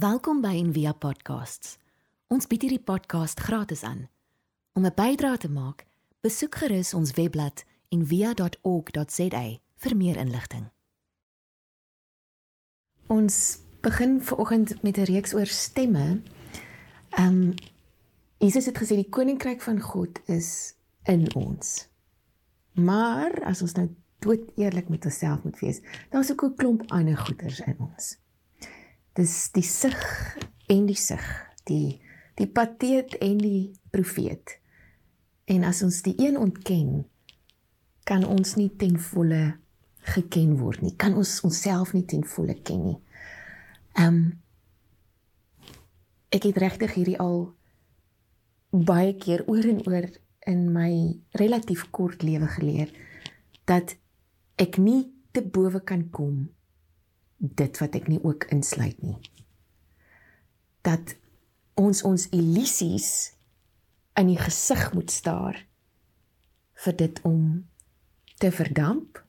Welkom by Envia Podcasts. Ons bied hierdie podcast gratis aan. Om 'n bydrae te maak, besoek gerus ons webblad en via.org.za vir meer inligting. Ons begin vanoggend met 'n reeks oor stemme. Ehm um, Jesus het gesê die koninkryk van God is in ons. Maar as ons nou dood eerlik met onsself moet wees, daar's ook 'n klomp ander goeders in ons. Dis die sig en die sig, die die pateet en die profeet. En as ons die een ontken, kan ons nie ten volle geken word nie. Kan ons onsself nie ten volle ken nie. Ehm um, ek het regtig hierdie al baie keer oor en oor in my relatief kort lewe geleer dat ek nie te bowe kan kom dit wat ek nie ook insluit nie. Dat ons ons illusies in die gesig moet staar vir dit om te verdamp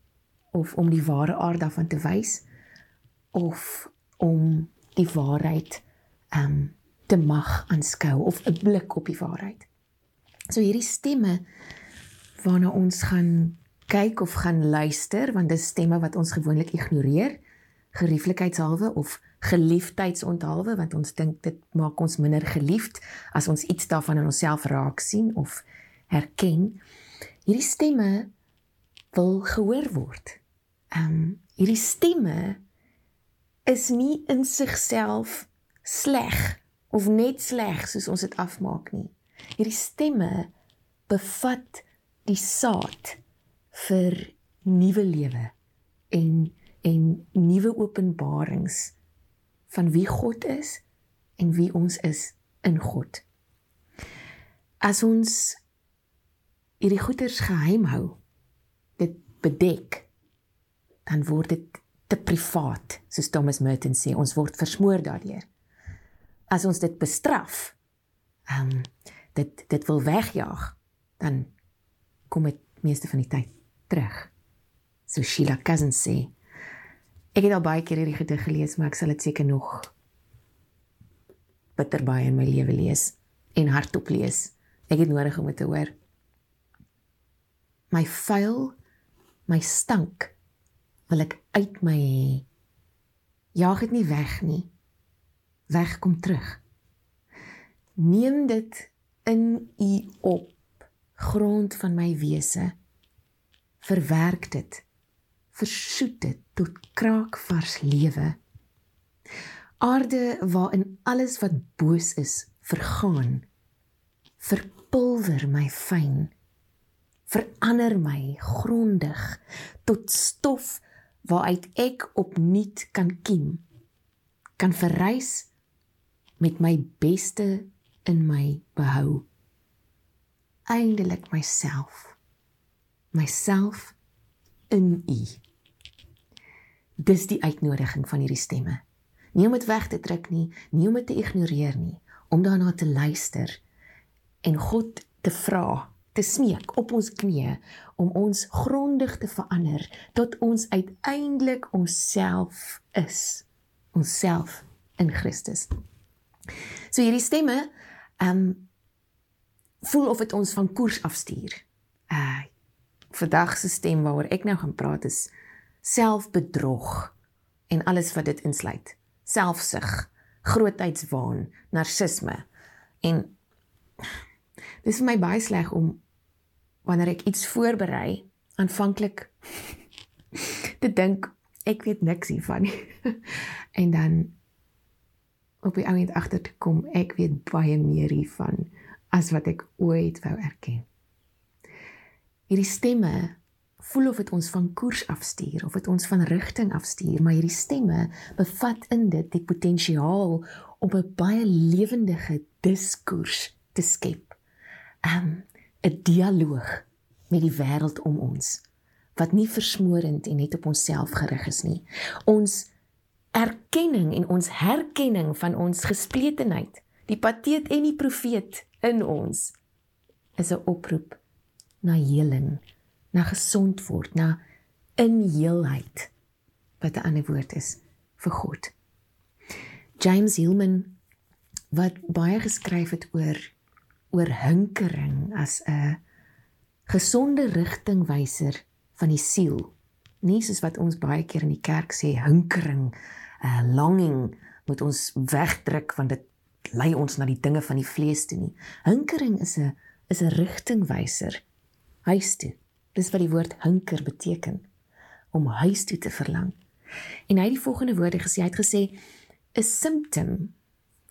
of om die ware aard daarvan te wys of om die waarheid ehm um, te mag aanskou of 'n blik op die waarheid. So hierdie stemme waarna ons gaan kyk of gaan luister want dis stemme wat ons gewoonlik ignoreer gerieflikheidshalwe of geliefdheidsonthaalwe want ons dink dit maak ons minder geliefd as ons iets daarvan in onsself raak sien of herken. Hierdie stemme wil gehoor word. Ehm um, hierdie stemme is nie in sigself sleg of net sleg soos ons dit afmaak nie. Hierdie stemme bevat die saad vir nuwe lewe en en nuwe openbarings van wie God is en wie ons is in God. As ons hierdie goeders geheim hou, dit bedek, dan word dit te privaat, soos Thomas Merton sê, ons word versmoor daardeur. As ons dit bestraf, ehm um, dit dit wil wegjaag, dan kom dit meeste van die tyd terug. So Sheila Cousins sê. Ek het al baie keer hierdie gedig gelees, maar ek sal dit seker nog bitter baie in my lewe lees en hardop lees. Ek het nodig om dit te hoor. My vuil, my stank wil ek uit my hê. Jaag dit nie weg nie. Weg kom terug. Neem dit in u op grond van my wese. Verwerk dit. Versoet dit tot kraakvars lewe. Aarde waarin alles wat boos is vergaan. Verpulver my fyn. Verander my grondig tot stof waaruit ek opnuut kan kiem kan verrys met my beste in my behou eindelik myself myself in u dis die uitnodiging van hierdie stemme nie om dit weg te druk nie nie om dit te ignoreer nie om daarna te luister en God te vra te smeek op ons knieë om ons grondig te verander tot ons uiteindelik onsself is onsself in Christus. So hierdie stemme ehm um, voel of dit ons van koers afstuur. Uh vandag se stem waaroor ek nou gaan praat is selfbedrog en alles wat dit insluit. Selfsug, grootheidswaan, narcisme en Dis vir my baie sleg om wanneer ek iets voorberei aanvanklik te dink ek weet niks hiervan nie. en dan op die oomblik agter te kom ek weet baie meer hiervan as wat ek ooit wou erken. Hierdie stemme voel of dit ons van koers afstuur of dit ons van rigting afstuur, maar hierdie stemme bevat in dit die potensiaal om 'n baie lewendige diskoers te skep um, 'n dialoog met die wêreld om ons wat nie versmorend en net op onsself gerig is nie. Ons erkenning en ons herkenning van ons gespletenheid, die pateet en die profeet in ons is 'n oproep na heling, na gesond word, na in heelheid wat 'n ander woord is vir God. James Hillman wat baie geskryf het oor oor hinkering as 'n gesonde rigtingwyser van die siel. Nie soos wat ons baie keer in die kerk sê hinkering, 'n uh, longing moet ons wegdruk want dit lei ons na die dinge van die vlees toe nie. Hinkering is 'n is 'n rigtingwyser huis toe. Dis wat die woord hinker beteken om huis toe te verlang. En hy het die volgende woorde gesê. Hy het gesê 'n symptom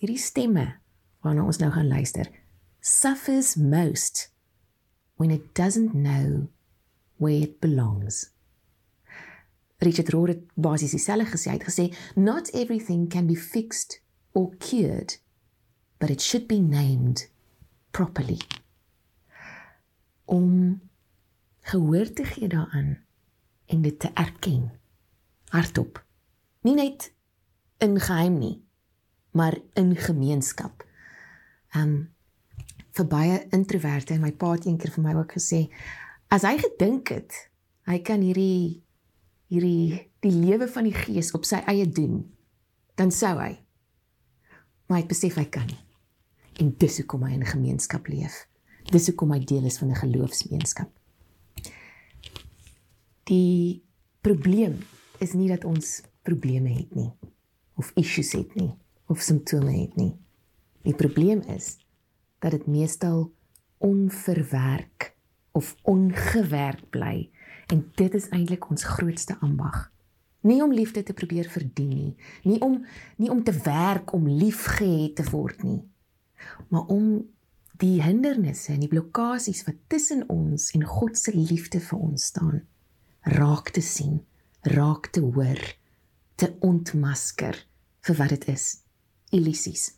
hierdie stemme waarna ons nou gaan luister suffers most when it doesn't know where it belongs. Richard Rohr het basies dieselfde gesê. Hy het gesê not everything can be fixed or cured, but it should be named properly. Om gehoor te gee daaraan en dit te erken. Hardop. Nie net in geheim nie, maar in gemeenskap. Um vir baie introverte en my pa het eendag vir my ook gesê as hy gedink het hy kan hierdie hierdie die lewe van die gees op sy eie doen dan sou hy. Maar hy besef hy kan nie. En dis hoekom hy in gemeenskap leef. Dis hoekom hy deel is van 'n geloofsgemeenskap die probleem is nie dat ons probleme het nie of issues het nie of simptome het nie die probleem is dat dit meestal onverwerk of ongewerk bly en dit is eintlik ons grootste ambag. Nie om liefde te probeer verdien nie, nie om nie om te werk om liefgehad te word nie, maar om die hindernisse en die blokkades wat tussen ons en God se liefde vir ons staan, raak te sien, raak te hoor, te ontmasker vir wat dit is, illusies.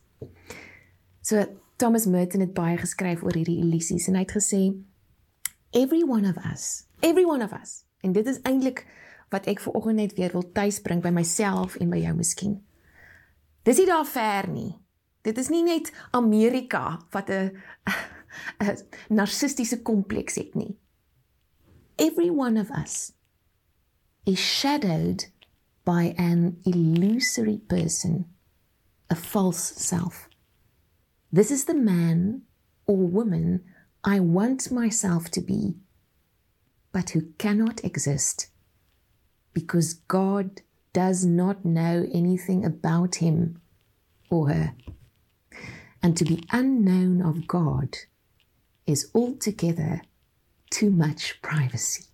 So Thomas Merton het baie geskryf oor hierdie illusies en hy het gesê every one of us, every one of us. En dit is eintlik wat ek ver oggend net weer wil tuisbring by myself en by jou miskien. Dis nie daar ver nie. Dit is nie net Amerika wat 'n narcistiese kompleks het nie. Every one of us is shadowed by an illusory person, a false self. This is the man or woman I want myself to be, but who cannot exist because God does not know anything about him or her. And to be unknown of God is altogether too much privacy.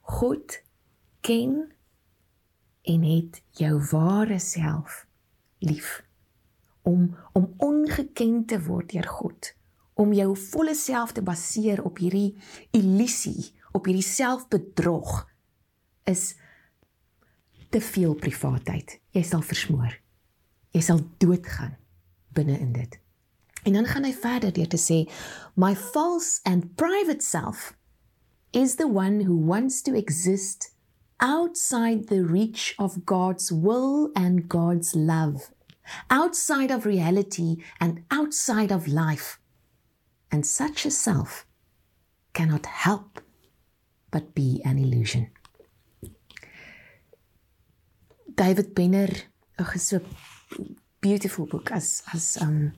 God ken en het jou ware self lief om om ongeken te word deur God om jou volle self te baseer op hierdie illusie op hierdie selfbedrog is te veel privaatheid. Jy sal versmoor. Jy sal doodgaan binne in dit en dan gaan hy verder deur te sê my false and private self is the one who wants to exist outside the reach of God's will and God's love, outside of reality and outside of life. And such a self cannot help but be an illusion. David Benner, ag so beautiful book as as um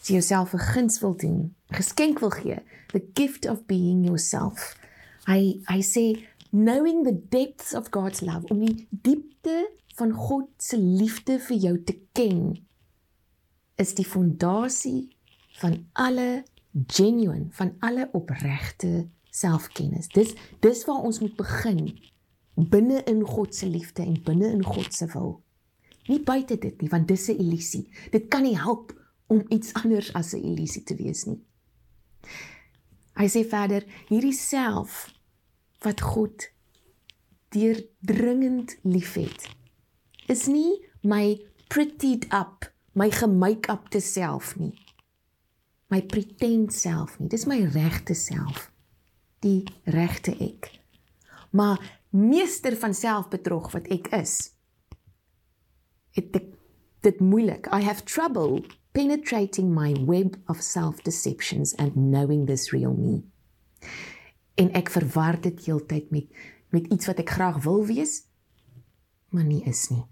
as jouself 'n guns wil doen, geskenk wil gee, the gift of being yourself. Hy hy sê knowing the depths of God's love om die diepte van God se liefde vir jou te ken is die fondasie van alle genuine van alle opregte selfkennis. Dis dis waar ons moet begin binne in God se liefde en binne in God se wil. Nie buite dit nie want dis 'n illusie. Dit kan nie help om iets anders as 'n illusie te wees nie. Hy sê verder, hierdie self wat God deurdringend liefhet is nie my prettied up my gemake up te self nie. My pretend self nie. Dis my regte self. Die regte ek. Maar meester van selfbedrog wat ek is het dit, dit moeilik. I have trouble penetrating my web of self deceptions and knowing this real me en ek verwar dit heeltyd met met iets wat ek graag wil wees maar nie is nie.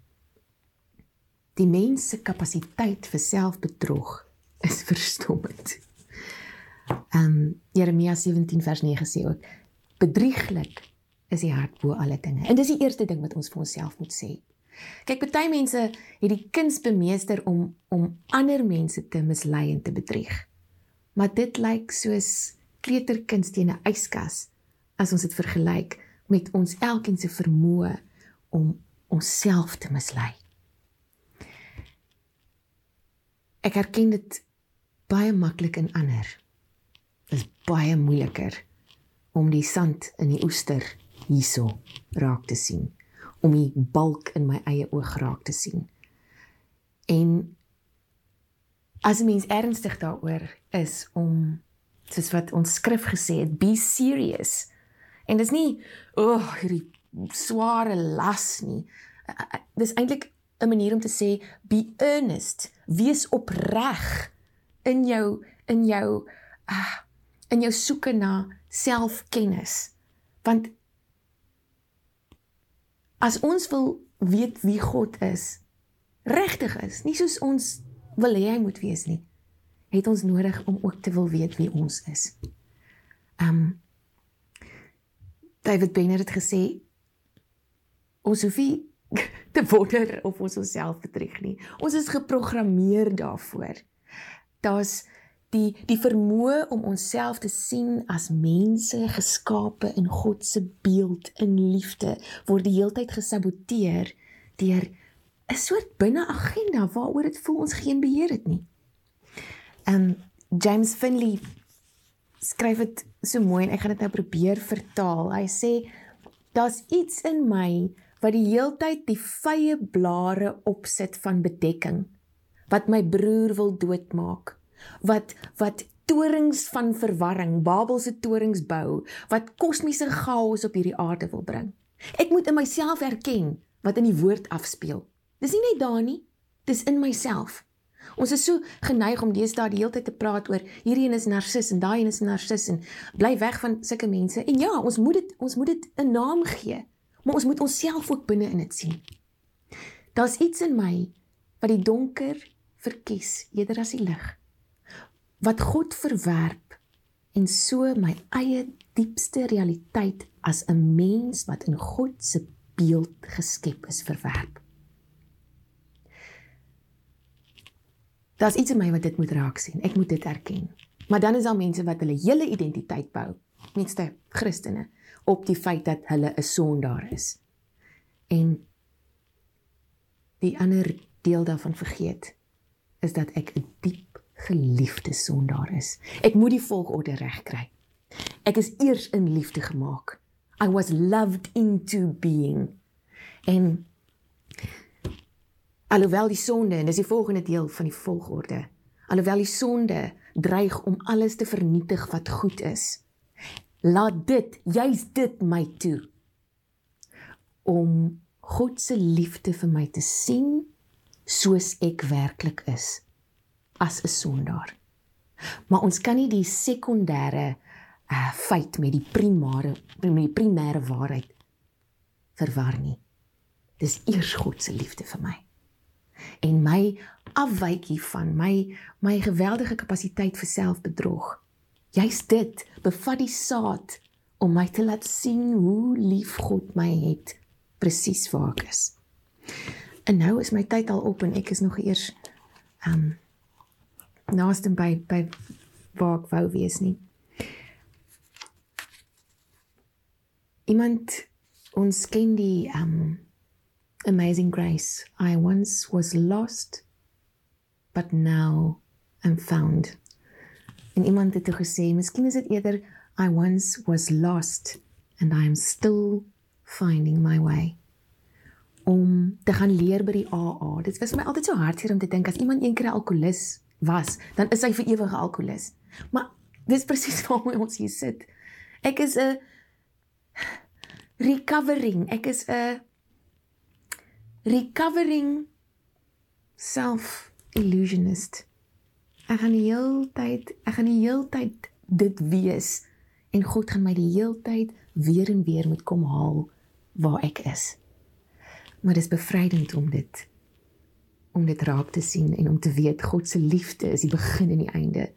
Die mens se kapasiteit vir selfbedrog is verstommend. Ehm um, Jeremia 17 vers 9 sê ook bedrieglik is die hart bo alle dinge. En dis die eerste ding wat ons vir onsself moet sê. Kyk, baie mense het die kuns bemeester om om ander mense te mislei en te bedrieg. Maar dit lyk soos kleuterkuns teen 'n yskas as ons dit vergelyk met ons elkeen se vermoë om onsself te mislei. Ek erken dit baie maklik in ander. Dit is baie moeiliker om die sand in die oester hierso raak te sien om die balk in my eie oog raak te sien. En as 'n mens ernstig daaroor is om soos wat ons skrif gesê het, be serious. En dis nie o, oh, hierdie sware las nie. Dis eintlik 'n manier om te sê be earnest, wees opreg in jou in jou uh, in jou soeke na selfkennis. Want as ons wil weet wie God is, regtig is, nie soos ons wil hê hy moet wees nie, het ons nodig om ook te wil weet wie ons is. Um David Benner het gesê ons hoef nie te wonder of ons onsself bedrieg nie. Ons is geprogrammeer daarvoor. Daar's die die vermoë om onsself te sien as mense geskape in God se beeld in liefde word die heeltyd gesaboteer deur 'n soort binneagenda waaroor dit voel ons geen beheer het nie. Um James Finley skryf dit so mooi en ek gaan dit nou probeer vertaal. Hy sê daar's iets in my wat die heeltyd die vye blare opsit van bedekking wat my broer wil doodmaak wat wat torings van verwarring, Babelse torings bou, wat kosmiese chaos op hierdie aarde wil bring. Ek moet in myself erken wat in die woord afspeel. Dis nie net daar nie, dis in myself. Ons is so geneig om deesdae die hele tyd te praat oor hierdie een is narcis en daai een is narcis en bly weg van sulke mense. En ja, ons moet dit ons moet dit 'n naam gee, maar ons moet onsself ook binne in dit sien. Daar's iets in my wat die donker verkies eerder as die lig wat God verwerp en so my eie diepste realiteit as 'n mens wat in God se beeld geskep is verwerp. Daar's iets in my wat dit moet raak sien. Ek moet dit erken. Maar dan is daar mense wat hulle hele identiteit bou, mense Christene, op die feit dat hulle 'n sondaar is. En die ander deel daarvan vergeet is dat ek 'n diep geliefde sondaar is. Ek moet die volgorde regkry. Ek is eers in liefde gemaak. I was loved into being. En alhoewel die sonde en dis die volgende deel van die volgorde. Alhoewel die sonde dreig om alles te vernietig wat goed is. Laat dit, juis dit my toe om God se liefde vir my te sien soos ek werklik is as 'n sondaar. Maar ons kan nie die sekondêre uh feit met die primêre met die primêre waarheid verwar nie. Dis eers God se liefde vir my. En my afwykie van my my geweldige kapasiteit vir selfbedrog. Jy's dit, bevat die saad om my te laat sien hoe lief God my het presies waar ek is. En nou is my tyd al op en ek is nog eers um naaste by by waar ek wou wees nie. Iemand ons ken die um amazing grace. I once was lost but now I'm found. En iemand het gesê, miskien is dit eerder I once was lost and I am still finding my way om te gaan leer by die AA. Dit was my altyd so hartseer om te dink as iemand eendag 'n alkolikus was, dan is hy vir ewig alkolikus. Maar dis presies waarom ons hier sit. Ek is 'n recovering, ek is 'n recovering self illusionist. Ek gaan die hele tyd, ek gaan die hele tyd dit wees en God gaan my die hele tyd weer en weer moet kom haal waar ek is. Maar dis bevrydend om dit om dit raak te sien en om te weet God se liefde is die begin en die einde.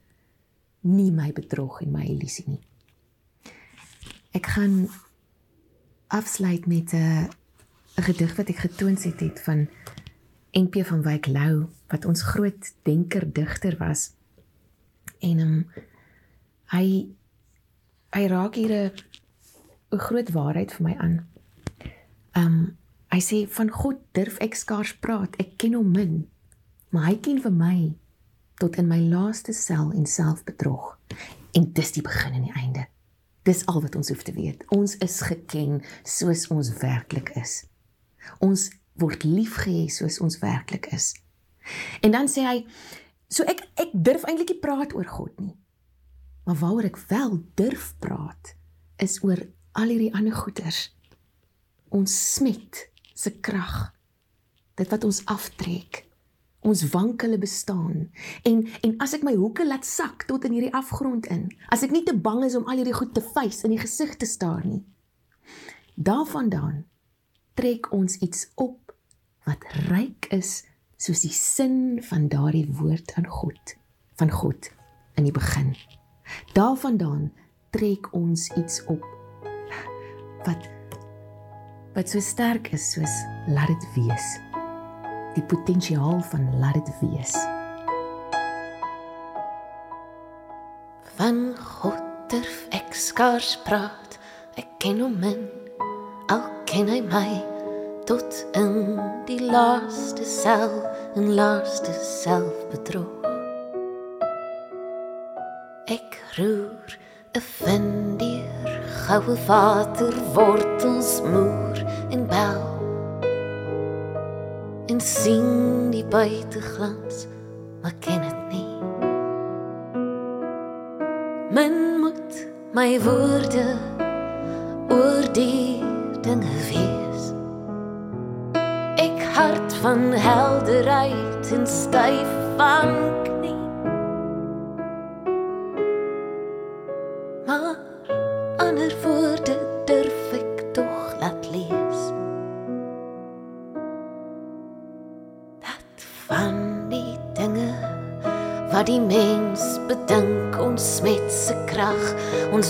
Nie my bedrog en my illusie nie. Ek gaan afsluit met 'n 'n gedig wat ek getoon het van NP van Wyk Lou wat ons groot denker digter was. En um, hy hy raak hier 'n groot waarheid vir my aan. Um hy sê van God durf ek skaars praat. Ek ken hom min, maar hy ken vir my tot in my laaste sel en selfbedrog. En dis die begin en die einde. Dis al wat ons hoef te weet. Ons is geken soos ons werklik is. Ons word liefgehê soos ons werklik is. En dan sê hy, so ek ek durf eintlik nie praat oor God nie. Maar waaroor ek wel durf praat is oor al hierdie ander goeters. Ons smet se krag. Dit wat ons aftrek. Ons wankele bestaan. En en as ek my hoeke laat sak tot in hierdie afgrond in, as ek nie te bang is om al hierdie goed te face in die gesig te staar nie. Daarvandaan trek ons iets op wat ryk is soos die sin van daardie woord aan God, van God in die begin. Daarvandaan trek ons iets op wat wat so sterk is soos laat dit wees. Die potensiaal van laat dit wees. Van God durf ek skaars praat. Ek ken hom min. Al ken hy my tot in die laaste sel en laaste selfbedrog. Ek roer 'n vindier goue water wortels moer en bel en sien die buiteglans maar ken dit nie. Men moet my woorde oor die dinge wees. Ek hart van helderheid en styf van knie. Maar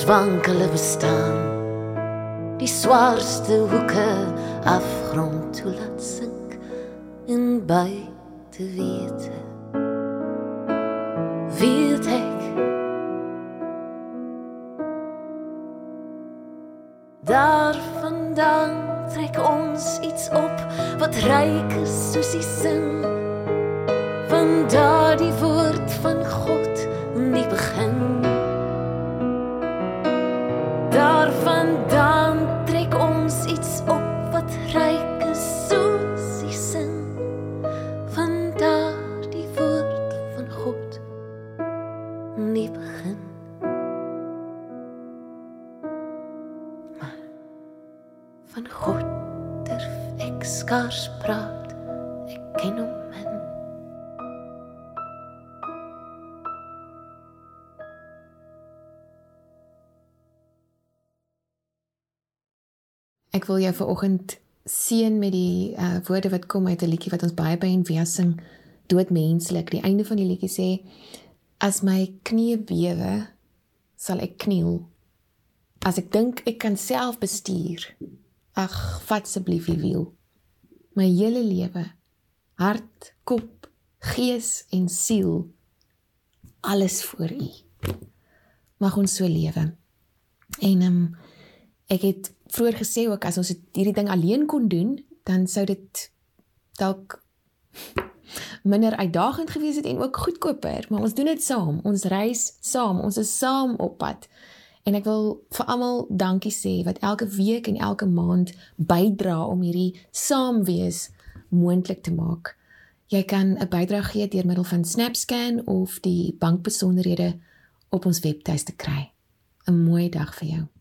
ons wankele bestaan. Die swaarste hoeke afgrond toe laat sink in buite wete. Weet ek Daarvandaan trek ons iets op wat ryk is soos die sin van daardie woord Ek wil jou vanoggend seën met die uh, woorde wat kom uit 'n liedjie wat ons baie by en weer sing, doodmenslik. Die einde van die liedjie sê: As my knie bewe, sal ek kniel. As ek dink ek kan self bestuur, ag, vat asseblief die wiel. My hele lewe, hart, kop, gees en siel, alles vir U. Mag ons so lewe. En um, ek het vroeër gesê ook as ons hierdie ding alleen kon doen, dan sou dit dalk minder uitdagend gewees het en ook goedkoper, maar ons doen dit saam. Ons reis saam. Ons is saam op pad. En ek wil vir almal dankie sê wat elke week en elke maand bydra om hierdie saamwees moontlik te maak. Jy kan 'n bydrae gee deur middel van SnapScan of die bankbesonderhede op ons webtuiste kry. 'n Mooi dag vir jou.